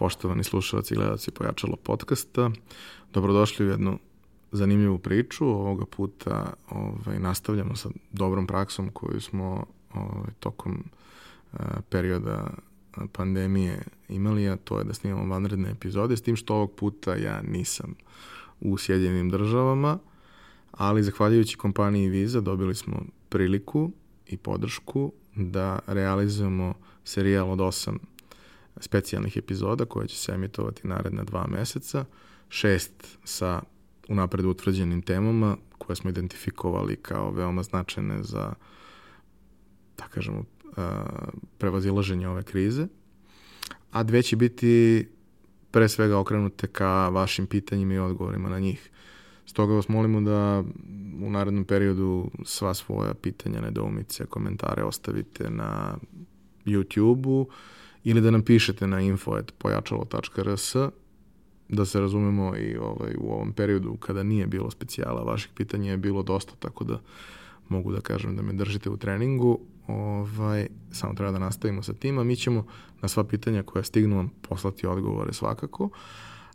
poštovani slušalci i gledalci Pojačalo podcasta. Dobrodošli u jednu zanimljivu priču. Ovoga puta ovaj, nastavljamo sa dobrom praksom koju smo ovaj, tokom uh, perioda pandemije imali, a to je da snimamo vanredne epizode, s tim što ovog puta ja nisam u Sjedinjenim državama, ali zahvaljujući kompaniji Visa dobili smo priliku i podršku da realizujemo serijal od osam specijalnih epizoda koje će se emitovati naredna dva meseca, šest sa unapred utvrđenim temama koje smo identifikovali kao veoma značajne za, da kažemo, prevazilaženje ove krize, a dve će biti pre svega okrenute ka vašim pitanjima i odgovorima na njih. Stoga vas molimo da u narednom periodu sva svoja pitanja, nedoumice, komentare ostavite na YouTube-u ili da nam pišete na info.pojačalo.rs da se razumemo i ovaj, u ovom periodu kada nije bilo specijala, vaših pitanja je bilo dosta, tako da mogu da kažem da me držite u treningu. Ovaj, samo treba da nastavimo sa tim, a mi ćemo na sva pitanja koja stignu vam poslati odgovore svakako.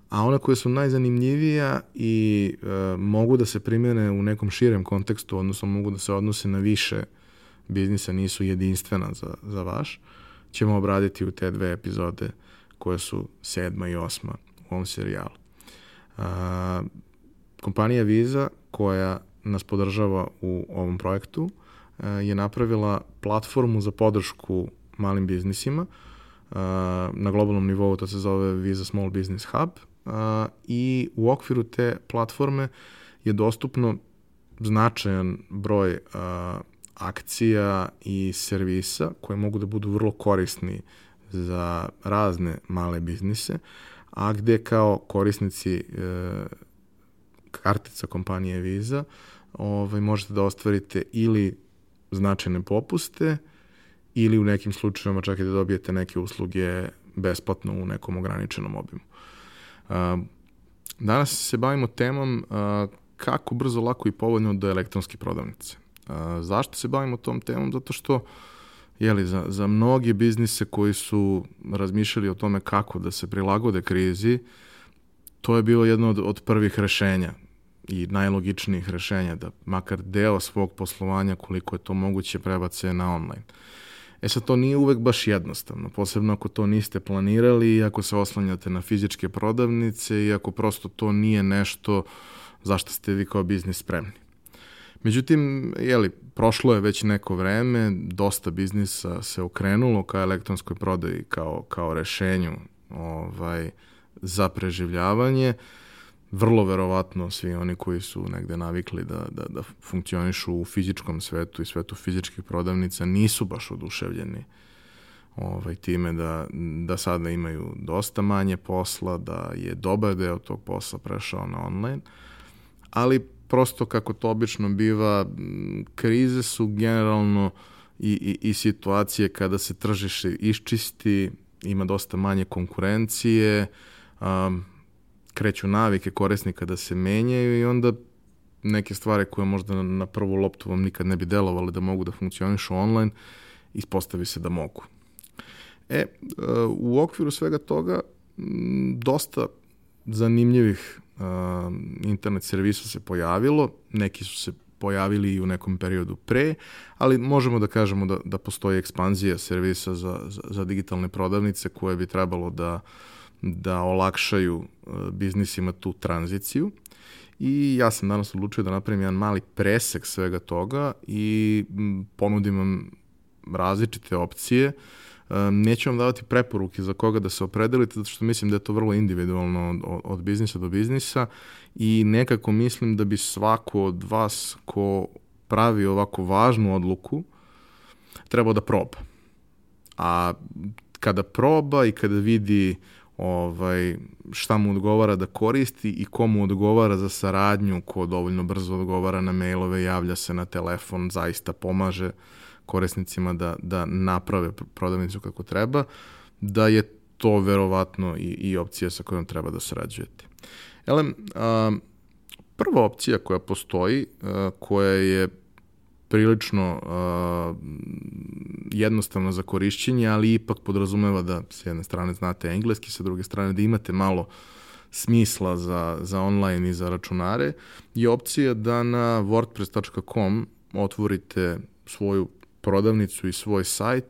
A ona koja su najzanimljivija i e, mogu da se primene u nekom širem kontekstu, odnosno mogu da se odnose na više biznisa, nisu jedinstvena za, za vaš, ćemo obraditi u te dve epizode koje su sedma i osma u ovom serijalu. A, kompanija Visa koja nas podržava u ovom projektu je napravila platformu za podršku malim biznisima. Na globalnom nivou to se zove Visa Small Business Hub i u okviru te platforme je dostupno značajan broj akcija i servisa koje mogu da budu vrlo korisni za razne male biznise, a gde kao korisnici e, kartica kompanije Visa ovaj, možete da ostvarite ili značajne popuste ili u nekim slučajevima čak i da dobijete neke usluge besplatno u nekom ograničenom obimu. Danas se bavimo temom kako brzo, lako i povoljno do elektronske prodavnice. Zašto se bavimo tom temom? Zato što jeli, za, za mnogi biznise koji su razmišljali o tome kako da se prilagode krizi, to je bilo jedno od, od prvih rešenja i najlogičnijih rešenja, da makar deo svog poslovanja, koliko je to moguće, prebace na online. E sad, to nije uvek baš jednostavno, posebno ako to niste planirali i ako se oslanjate na fizičke prodavnice i ako prosto to nije nešto zašto ste vi kao biznis spremni. Međutim, jeli, prošlo je već neko vreme, dosta biznisa se okrenulo ka elektronskoj prodaji kao, kao rešenju ovaj, za preživljavanje. Vrlo verovatno svi oni koji su negde navikli da, da, da funkcionišu u fizičkom svetu i svetu fizičkih prodavnica nisu baš oduševljeni ovaj, time da, da sada imaju dosta manje posla, da je dobar deo tog posla prešao na online, ali prosto kako to obično biva, krize su generalno i, i, i situacije kada se tržište iščisti, ima dosta manje konkurencije, um, kreću navike korisnika da se menjaju i onda neke stvari koje možda na prvu loptu vam nikad ne bi delovali da mogu da funkcionišu online, ispostavi se da mogu. E, u okviru svega toga dosta zanimljivih internet servisa se pojavilo, neki su se pojavili i u nekom periodu pre, ali možemo da kažemo da, da postoji ekspanzija servisa za, za, za digitalne prodavnice koje bi trebalo da uh, da olakšaju e, biznisima tu tranziciju. I ja sam danas odlučio da napravim jedan mali presek svega toga i ponudim vam različite opcije. E, neću vam davati preporuke za koga da se opredelite, zato što mislim da je to vrlo individualno od, od biznisa do biznisa i nekako mislim da bi svako od vas ko pravi ovako važnu odluku trebao da proba. A kada proba i kada vidi ovaj, šta mu odgovara da koristi i komu odgovara za saradnju, ko dovoljno brzo odgovara na mailove, javlja se na telefon, zaista pomaže korisnicima da, da naprave prodavnicu kako treba, da je to verovatno i, i opcija sa kojom treba da sarađujete. Ele, a, prva opcija koja postoji, a, koja je prilično uh, jednostavno za korišćenje, ali ipak podrazumeva da s jedne strane znate engleski, sa druge strane da imate malo smisla za, za online i za računare, je opcija da na wordpress.com otvorite svoju prodavnicu i svoj sajt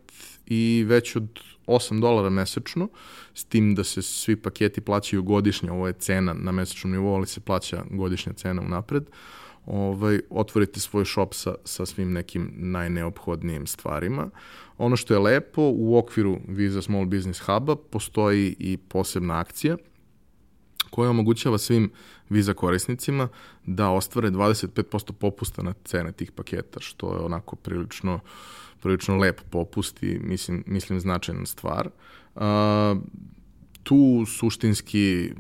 i već od 8 dolara mesečno, s tim da se svi paketi plaćaju godišnje, ovo je cena na mesečnom nivou, ali se plaća godišnja cena unapred, ovaj, otvorite svoj shop sa, sa svim nekim najneophodnijim stvarima. Ono što je lepo, u okviru Visa Small Business Huba postoji i posebna akcija koja omogućava svim Visa korisnicima da ostvare 25% popusta na cene tih paketa, što je onako prilično, prilično lep popust i mislim, mislim značajna stvar. Uh, tu suštinski,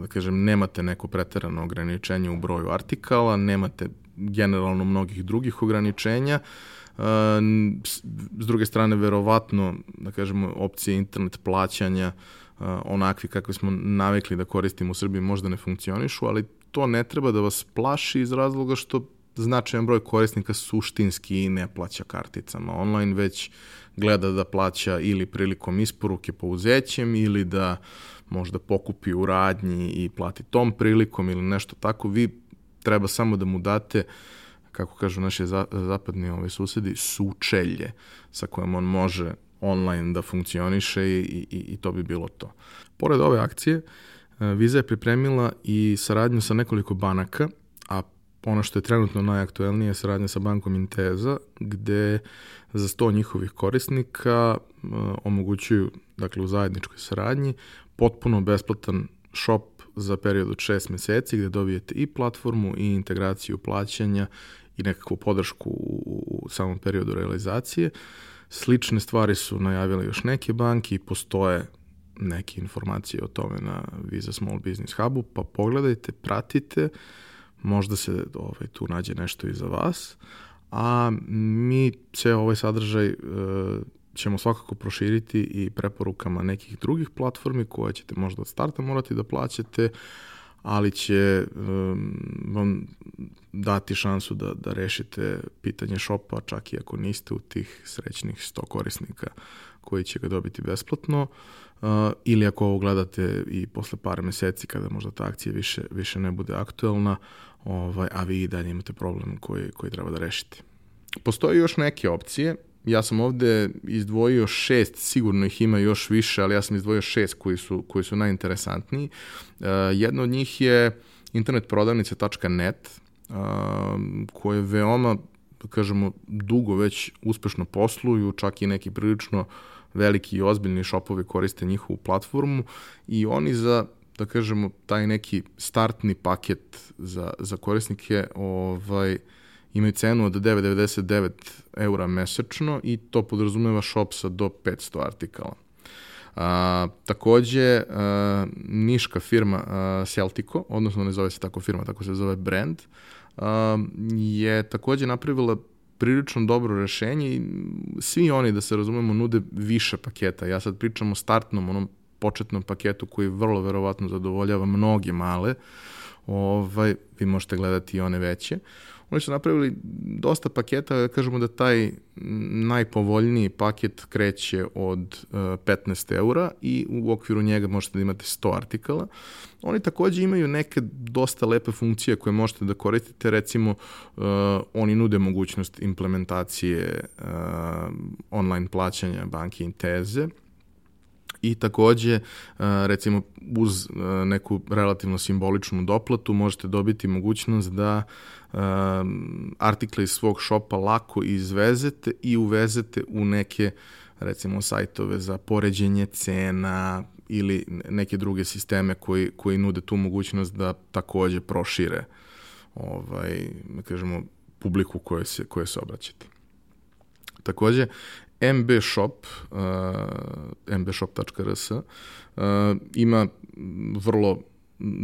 da kažem, nemate neko preterano ograničenje u broju artikala, nemate generalno mnogih drugih ograničenja, s druge strane, verovatno, da kažemo, opcije internet plaćanja, onakvi kakve smo navikli da koristimo u Srbiji možda ne funkcionišu, ali to ne treba da vas plaši iz razloga što značajan broj korisnika suštinski ne plaća karticama online, već gleda da plaća ili prilikom isporuke pouzećem ili da možda pokupi u radnji i plati tom prilikom ili nešto tako. Vi treba samo da mu date kako kažu naši zapadni ovaj susedi, sučelje sa kojom on može online da funkcioniše i, i, i to bi bilo to. Pored ove akcije, Viza je pripremila i saradnju sa nekoliko banaka, a ono što je trenutno najaktuelnije je saradnja sa bankom Inteza, gde za 100 njihovih korisnika uh, omogućuju, dakle u zajedničkoj saradnji, potpuno besplatan shop za period od 6 meseci gde dobijete i platformu i integraciju plaćanja i nekakvu podršku u, u samom periodu realizacije. Slične stvari su najavile još neke banke i postoje neke informacije o tome na Visa Small Business Hubu, pa pogledajte, pratite, možda se ovaj, tu nađe nešto i za vas, a mi ceo ovaj sadržaj e, ćemo svakako proširiti i preporukama nekih drugih platformi koje ćete možda od starta morati da plaćate, ali će um, vam dati šansu da, da rešite pitanje šopa, čak i ako niste u tih srećnih 100 korisnika koji će ga dobiti besplatno, uh, ili ako ovo gledate i posle par meseci kada možda ta akcija više, više ne bude aktuelna, ovaj, a vi i dalje imate problem koji, koji treba da rešite. Postoje još neke opcije, ja sam ovde izdvojio šest, sigurno ih ima još više, ali ja sam izdvojio šest koji su, koji su najinteresantniji. Uh, jedna od njih je internetprodavnice.net, uh, koje veoma, da kažemo, dugo već uspešno posluju, čak i neki prilično veliki i ozbiljni šopovi koriste njihovu platformu i oni za da kažemo, taj neki startni paket za, za korisnike ovaj, imaju cenu od 9,99 eura mesečno i to podrazumeva shop sa do 500 artikala. A, takođe, a, niška firma a, Celtico, odnosno ne zove se tako firma, tako se zove brand, a, je takođe napravila prilično dobro rešenje i svi oni, da se razumemo, nude više paketa. Ja sad pričam o startnom, onom početnom paketu koji vrlo verovatno zadovoljava mnoge male, ovaj, vi možete gledati i one veće. Oni su napravili dosta paketa, da kažemo da taj najpovoljniji paket kreće od uh, 15 eura i u okviru njega možete da imate 100 artikala. Oni takođe imaju neke dosta lepe funkcije koje možete da koristite, recimo uh, oni nude mogućnost implementacije uh, online plaćanja banke Inteze, i takođe recimo uz neku relativno simboličnu doplatu možete dobiti mogućnost da artikle iz svog šopa lako izvezete i uvezete u neke recimo sajtove za poređenje cena ili neke druge sisteme koji, koji nude tu mogućnost da takođe prošire ovaj, da kažemo, publiku koje se, koje se obraćate. Takođe, MB Shop, uh, mbshop.rs, uh, ima vrlo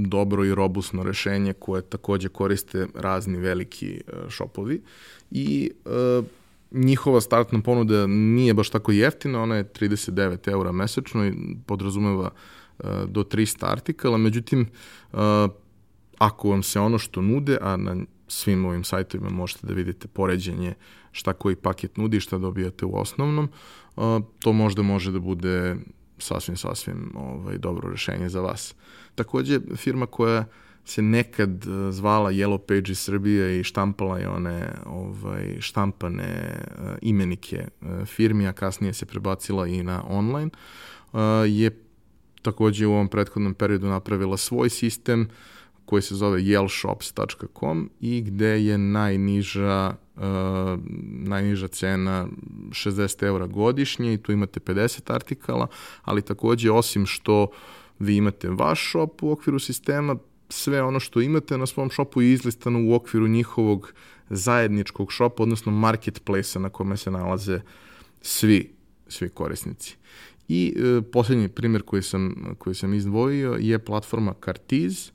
dobro i robustno rešenje koje takođe koriste razni veliki uh, shopovi i uh, njihova startna ponuda nije baš tako jeftina, ona je 39 eura mesečno i podrazumeva uh, do 300 artikala, međutim, uh, ako vam se ono što nude, a na svim ovim sajtovima možete da vidite poređenje šta koji paket nudi, šta dobijate u osnovnom. To možda može da bude sasvim, sasvim ovaj, dobro rešenje za vas. Takođe, firma koja se nekad zvala Yellow Page iz Srbije i štampala je one ovaj, štampane imenike firmi, a kasnije se prebacila i na online, je takođe u ovom prethodnom periodu napravila svoj sistem koji se zove yellshops.com i gde je najniža uh, najniža cena 60 eura godišnje i tu imate 50 artikala, ali takođe osim što vi imate vaš shop u okviru sistema, sve ono što imate na svom shopu je izlistano u okviru njihovog zajedničkog shopa, odnosno marketplace-a na kome se nalaze svi, svi korisnici. I e, poslednji primjer koji sam, koji sam izdvojio je platforma Cartiz,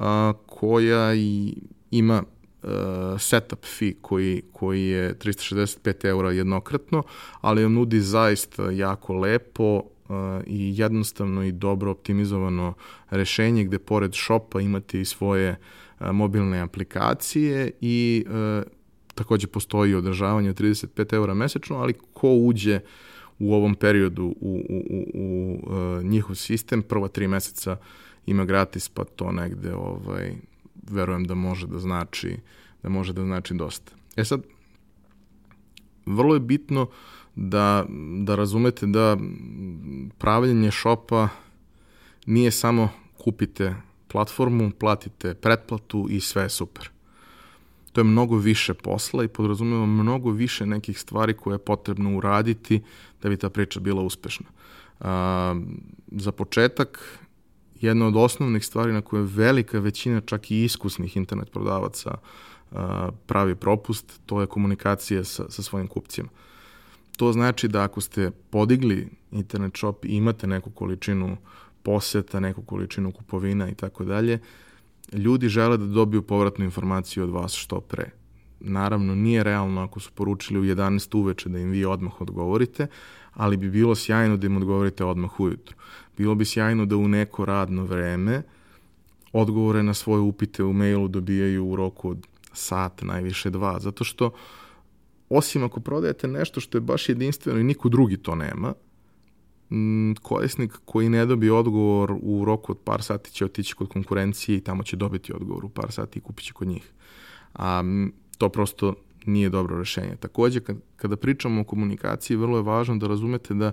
a, koja i ima uh, setup fee koji, koji je 365 eura jednokratno, ali vam nudi zaista jako lepo uh, i jednostavno i dobro optimizovano rešenje gde pored shopa imate i svoje uh, mobilne aplikacije i uh, takođe postoji održavanje od 35 eura mesečno, ali ko uđe u ovom periodu u, u, u, u uh, njihov sistem, prva tri meseca ima gratis, pa to negde ovaj, verujem da može da znači da može da znači dosta. E sad, vrlo je bitno da, da razumete da pravljenje šopa nije samo kupite platformu, platite pretplatu i sve je super. To je mnogo više posla i podrazumeva mnogo više nekih stvari koje je potrebno uraditi da bi ta priča bila uspešna. A, za početak, jedna od osnovnih stvari na koje velika većina čak i iskusnih internet prodavaca pravi propust, to je komunikacija sa, sa svojim kupcima. To znači da ako ste podigli internet shop i imate neku količinu poseta, neku količinu kupovina i tako dalje, ljudi žele da dobiju povratnu informaciju od vas što pre. Naravno, nije realno ako su poručili u 11 uveče da im vi odmah odgovorite, ali bi bilo sjajno da im odgovorite odmah ujutru. Bilo bi sjajno da u neko radno vreme odgovore na svoje upite u mailu dobijaju u roku od sat, najviše dva, zato što osim ako prodajete nešto što je baš jedinstveno i niko drugi to nema, korisnik koji ne dobije odgovor u roku od par sati će otići kod konkurencije i tamo će dobiti odgovor u par sati i kupit će kod njih. A to prosto nije dobro rešenje. Takođe, kada pričamo o komunikaciji, vrlo je važno da razumete da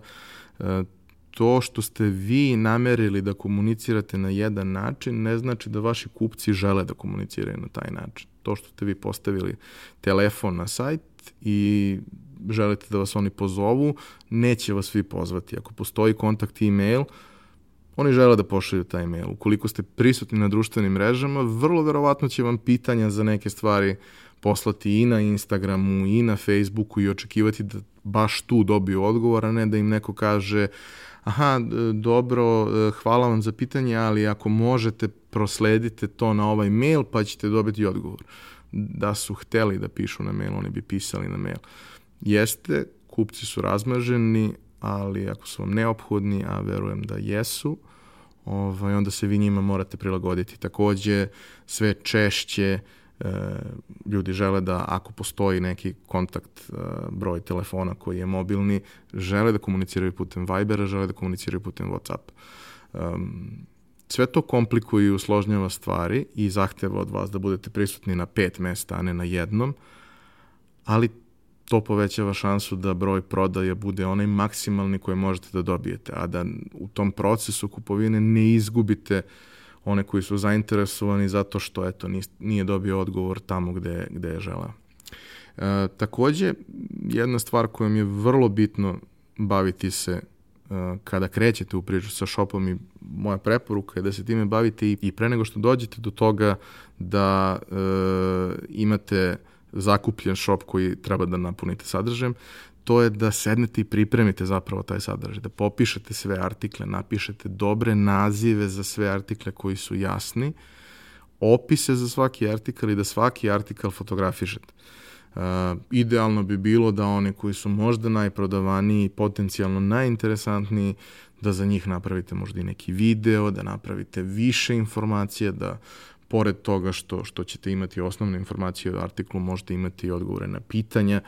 e, to što ste vi namerili da komunicirate na jedan način ne znači da vaši kupci žele da komuniciraju na taj način. To što ste vi postavili telefon na sajt i želite da vas oni pozovu, neće vas svi pozvati. Ako postoji kontakt i e-mail, oni žele da pošalju taj e-mail. Ukoliko ste prisutni na društvenim mrežama, vrlo verovatno će vam pitanja za neke stvari poslati i na Instagramu i na Facebooku i očekivati da baš tu dobiju odgovor, a ne da im neko kaže aha, dobro, e, hvala vam za pitanje, ali ako možete prosledite to na ovaj mail pa ćete dobiti odgovor. Da su hteli da pišu na mail, oni bi pisali na mail. Jeste, kupci su razmaženi, ali ako su vam neophodni, a verujem da jesu, ovaj, onda se vi njima morate prilagoditi. Takođe, sve češće uh, e, ljudi žele da ako postoji neki kontakt e, broj telefona koji je mobilni, žele da komuniciraju putem Vibera, žele da komuniciraju putem Whatsappa. Um, sve to komplikuje i usložnjava stvari i zahteva od vas da budete prisutni na pet mesta, a ne na jednom, ali to povećava šansu da broj prodaja bude onaj maksimalni koji možete da dobijete, a da u tom procesu kupovine ne izgubite uh, one koji su zainteresovani zato što eto nije dobio odgovor tamo gde, gde je želeo. E, takođe, jedna stvar kojom je vrlo bitno baviti se e, kada krećete u priču sa shopom i moja preporuka je da se time bavite i, i pre nego što dođete do toga da e, imate zakupljen shop koji treba da napunite sadržajem, to je da sednete i pripremite zapravo taj sadržaj, da popišete sve artikle, napišete dobre nazive za sve artikle koji su jasni, opise za svaki artikal i da svaki artikal fotografišete. Uh, idealno bi bilo da oni koji su možda najprodavaniji, potencijalno najinteresantniji, da za njih napravite možda i neki video, da napravite više informacije, da pored toga što, što ćete imati osnovne informacije o artiklu, možete imati i odgovore na pitanja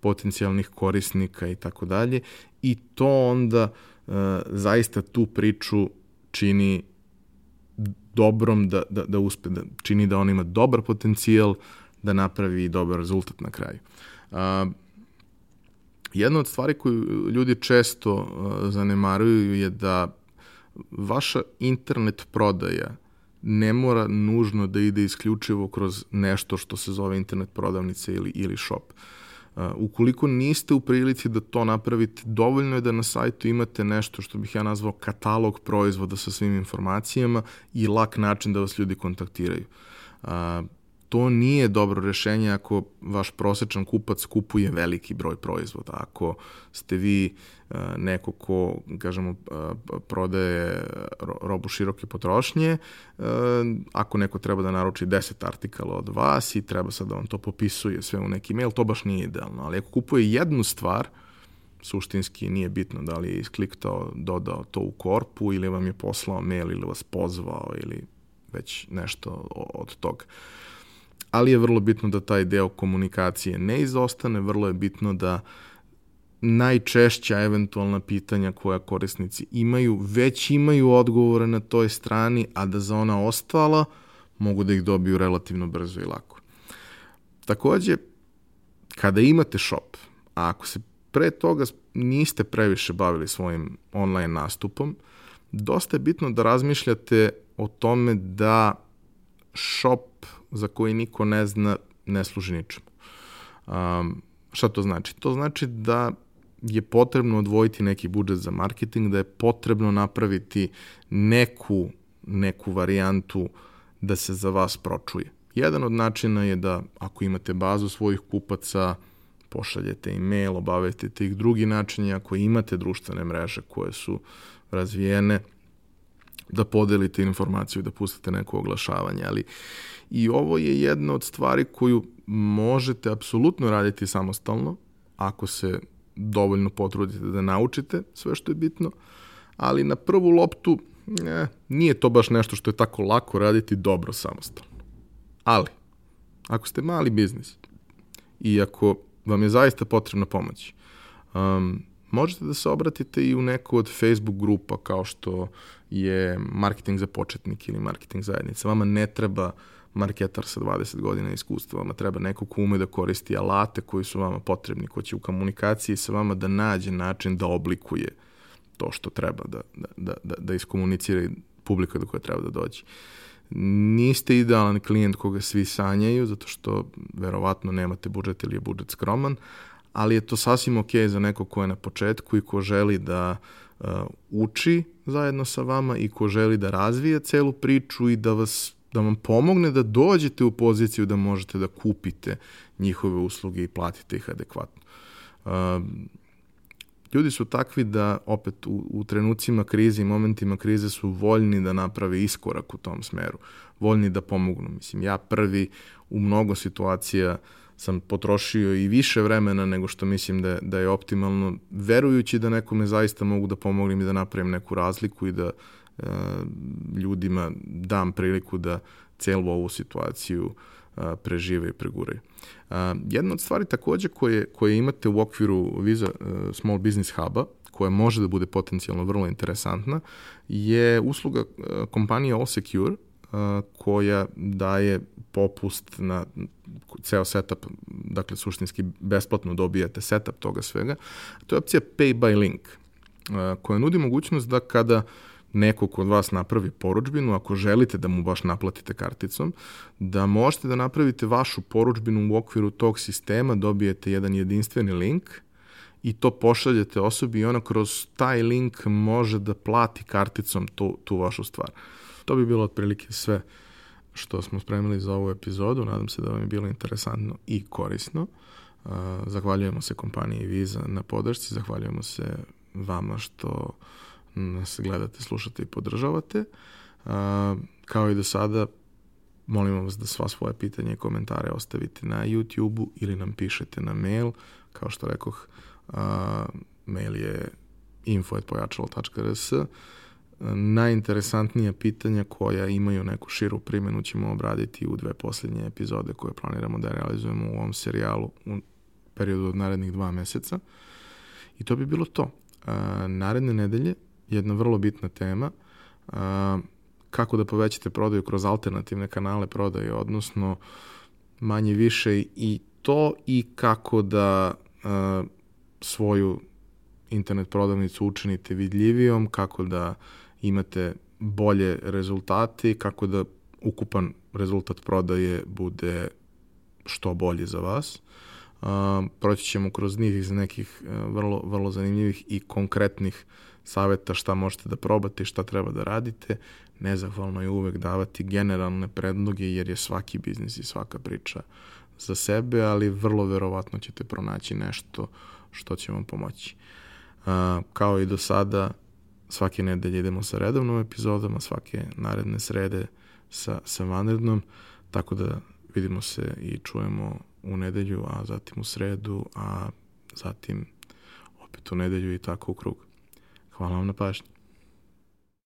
potencijalnih korisnika i tako dalje i to onda uh, zaista tu priču čini dobrom da, da, da uspe, da čini da on ima dobar potencijal da napravi dobar rezultat na kraju. Uh, jedna od stvari koju ljudi često uh, zanemaruju je da vaša internet prodaja ne mora nužno da ide isključivo kroz nešto što se zove internet prodavnica ili, ili shop. Uh, ukoliko niste u prilici da to napravite, dovoljno je da na sajtu imate nešto što bih ja nazvao katalog proizvoda sa svim informacijama i lak način da vas ljudi kontaktiraju. Uh, to nije dobro rešenje ako vaš prosečan kupac kupuje veliki broj proizvoda. Ako ste vi e, neko ko, kažemo, e, prodaje robu široke potrošnje, e, ako neko treba da naruči 10 artikala od vas i treba sad da vam to popisuje sve u neki mail, to baš nije idealno. Ali ako kupuje jednu stvar, suštinski nije bitno da li je iskliktao, dodao to u korpu ili vam je poslao mail ili vas pozvao ili već nešto od toga ali je vrlo bitno da taj deo komunikacije ne izostane, vrlo je bitno da najčešća eventualna pitanja koja korisnici imaju, već imaju odgovore na toj strani, a da za ona ostala mogu da ih dobiju relativno brzo i lako. Takođe, kada imate shop, a ako se pre toga niste previše bavili svojim online nastupom, dosta je bitno da razmišljate o tome da shop za koji niko ne zna ne služi ničemu. Um, šta to znači? To znači da je potrebno odvojiti neki budžet za marketing, da je potrebno napraviti neku, neku varijantu da se za vas pročuje. Jedan od načina je da ako imate bazu svojih kupaca, pošaljete e-mail, obavestite ih. Drugi način je ako imate društvene mreže koje su razvijene, da podelite informaciju, da pustite neko oglašavanje, ali i ovo je jedna od stvari koju možete apsolutno raditi samostalno, ako se dovoljno potrudite da naučite sve što je bitno, ali na prvu loptu ne, nije to baš nešto što je tako lako raditi dobro samostalno. Ali, ako ste mali biznis i ako vam je zaista potrebna pomoć, um, možete da se obratite i u neku od Facebook grupa kao što je marketing za početnik ili marketing zajednica. Vama ne treba marketar sa 20 godina iskustva, vama treba neko ko ume da koristi alate koji su vama potrebni, ko će u komunikaciji sa vama da nađe način da oblikuje to što treba da, da, da, da iskomunicira publika do koja treba da dođe. Niste idealan klijent koga svi sanjaju, zato što verovatno nemate budžet ili je budžet skroman, ali je to sasvim ok za neko ko je na početku i ko želi da uh, uči zajedno sa vama i ko želi da razvije celu priču i da vas da vam pomogne da dođete u poziciju da možete da kupite njihove usluge i platite ih adekvatno. Uh, ljudi su takvi da opet u, u trenucima krize i momentima krize su voljni da naprave iskorak u tom smeru, voljni da pomognu. Mislim, ja prvi u mnogo situacija uh, sam potrošio i više vremena nego što mislim da da je optimalno, verujući da nekome zaista mogu da pomognem i da napravim neku razliku i da e, ljudima dam priliku da celu ovu situaciju a, prežive i preguraju. A, jedna od stvari takođe koje, koje imate u okviru Visa a, Small Business Huba, koja može da bude potencijalno vrlo interesantna, je usluga a, kompanije All Secure, koja daje popust na ceo setup, dakle suštinski besplatno dobijate setup toga svega. To je opcija Pay by Link, koja nudi mogućnost da kada neko kod vas napravi poručbinu, ako želite da mu baš naplatite karticom, da možete da napravite vašu poručbinu u okviru tog sistema, dobijete jedan jedinstveni link i to pošaljete osobi i ona kroz taj link može da plati karticom tu, tu vašu stvar. To bi bilo otprilike sve što smo spremili za ovu epizodu. Nadam se da vam je bilo interesantno i korisno. Zahvaljujemo se kompaniji Visa na podršci, zahvaljujemo se vama što nas gledate, slušate i podržavate. Kao i do sada, molimo vas da sva svoje pitanja i komentare ostavite na YouTube-u ili nam pišete na mail. Kao što rekoh, mail je info.pojačalo.rs najinteresantnija pitanja koja imaju neku širu primjenu ćemo obraditi u dve posljednje epizode koje planiramo da realizujemo u ovom serijalu u periodu od narednih dva meseca. I to bi bilo to. Naredne nedelje jedna vrlo bitna tema kako da povećate prodaju kroz alternativne kanale prodaje, odnosno manje više i to i kako da svoju internet prodavnicu učinite vidljivijom, kako da imate bolje rezultate i kako da ukupan rezultat prodaje bude što bolji za vas. Proći ćemo kroz njih iz nekih uh, vrlo, vrlo zanimljivih i konkretnih saveta šta možete da probate i šta treba da radite. Nezahvalno je uvek davati generalne predloge jer je svaki biznis i svaka priča za sebe, ali vrlo verovatno ćete pronaći nešto što će vam pomoći. Kao i do sada, svake nedelje idemo sa redovnom epizodama, svake naredne srede sa, sa vanrednom, tako da vidimo se i čujemo u nedelju, a zatim u sredu, a zatim opet u nedelju i tako u krug. Hvala vam na pažnji.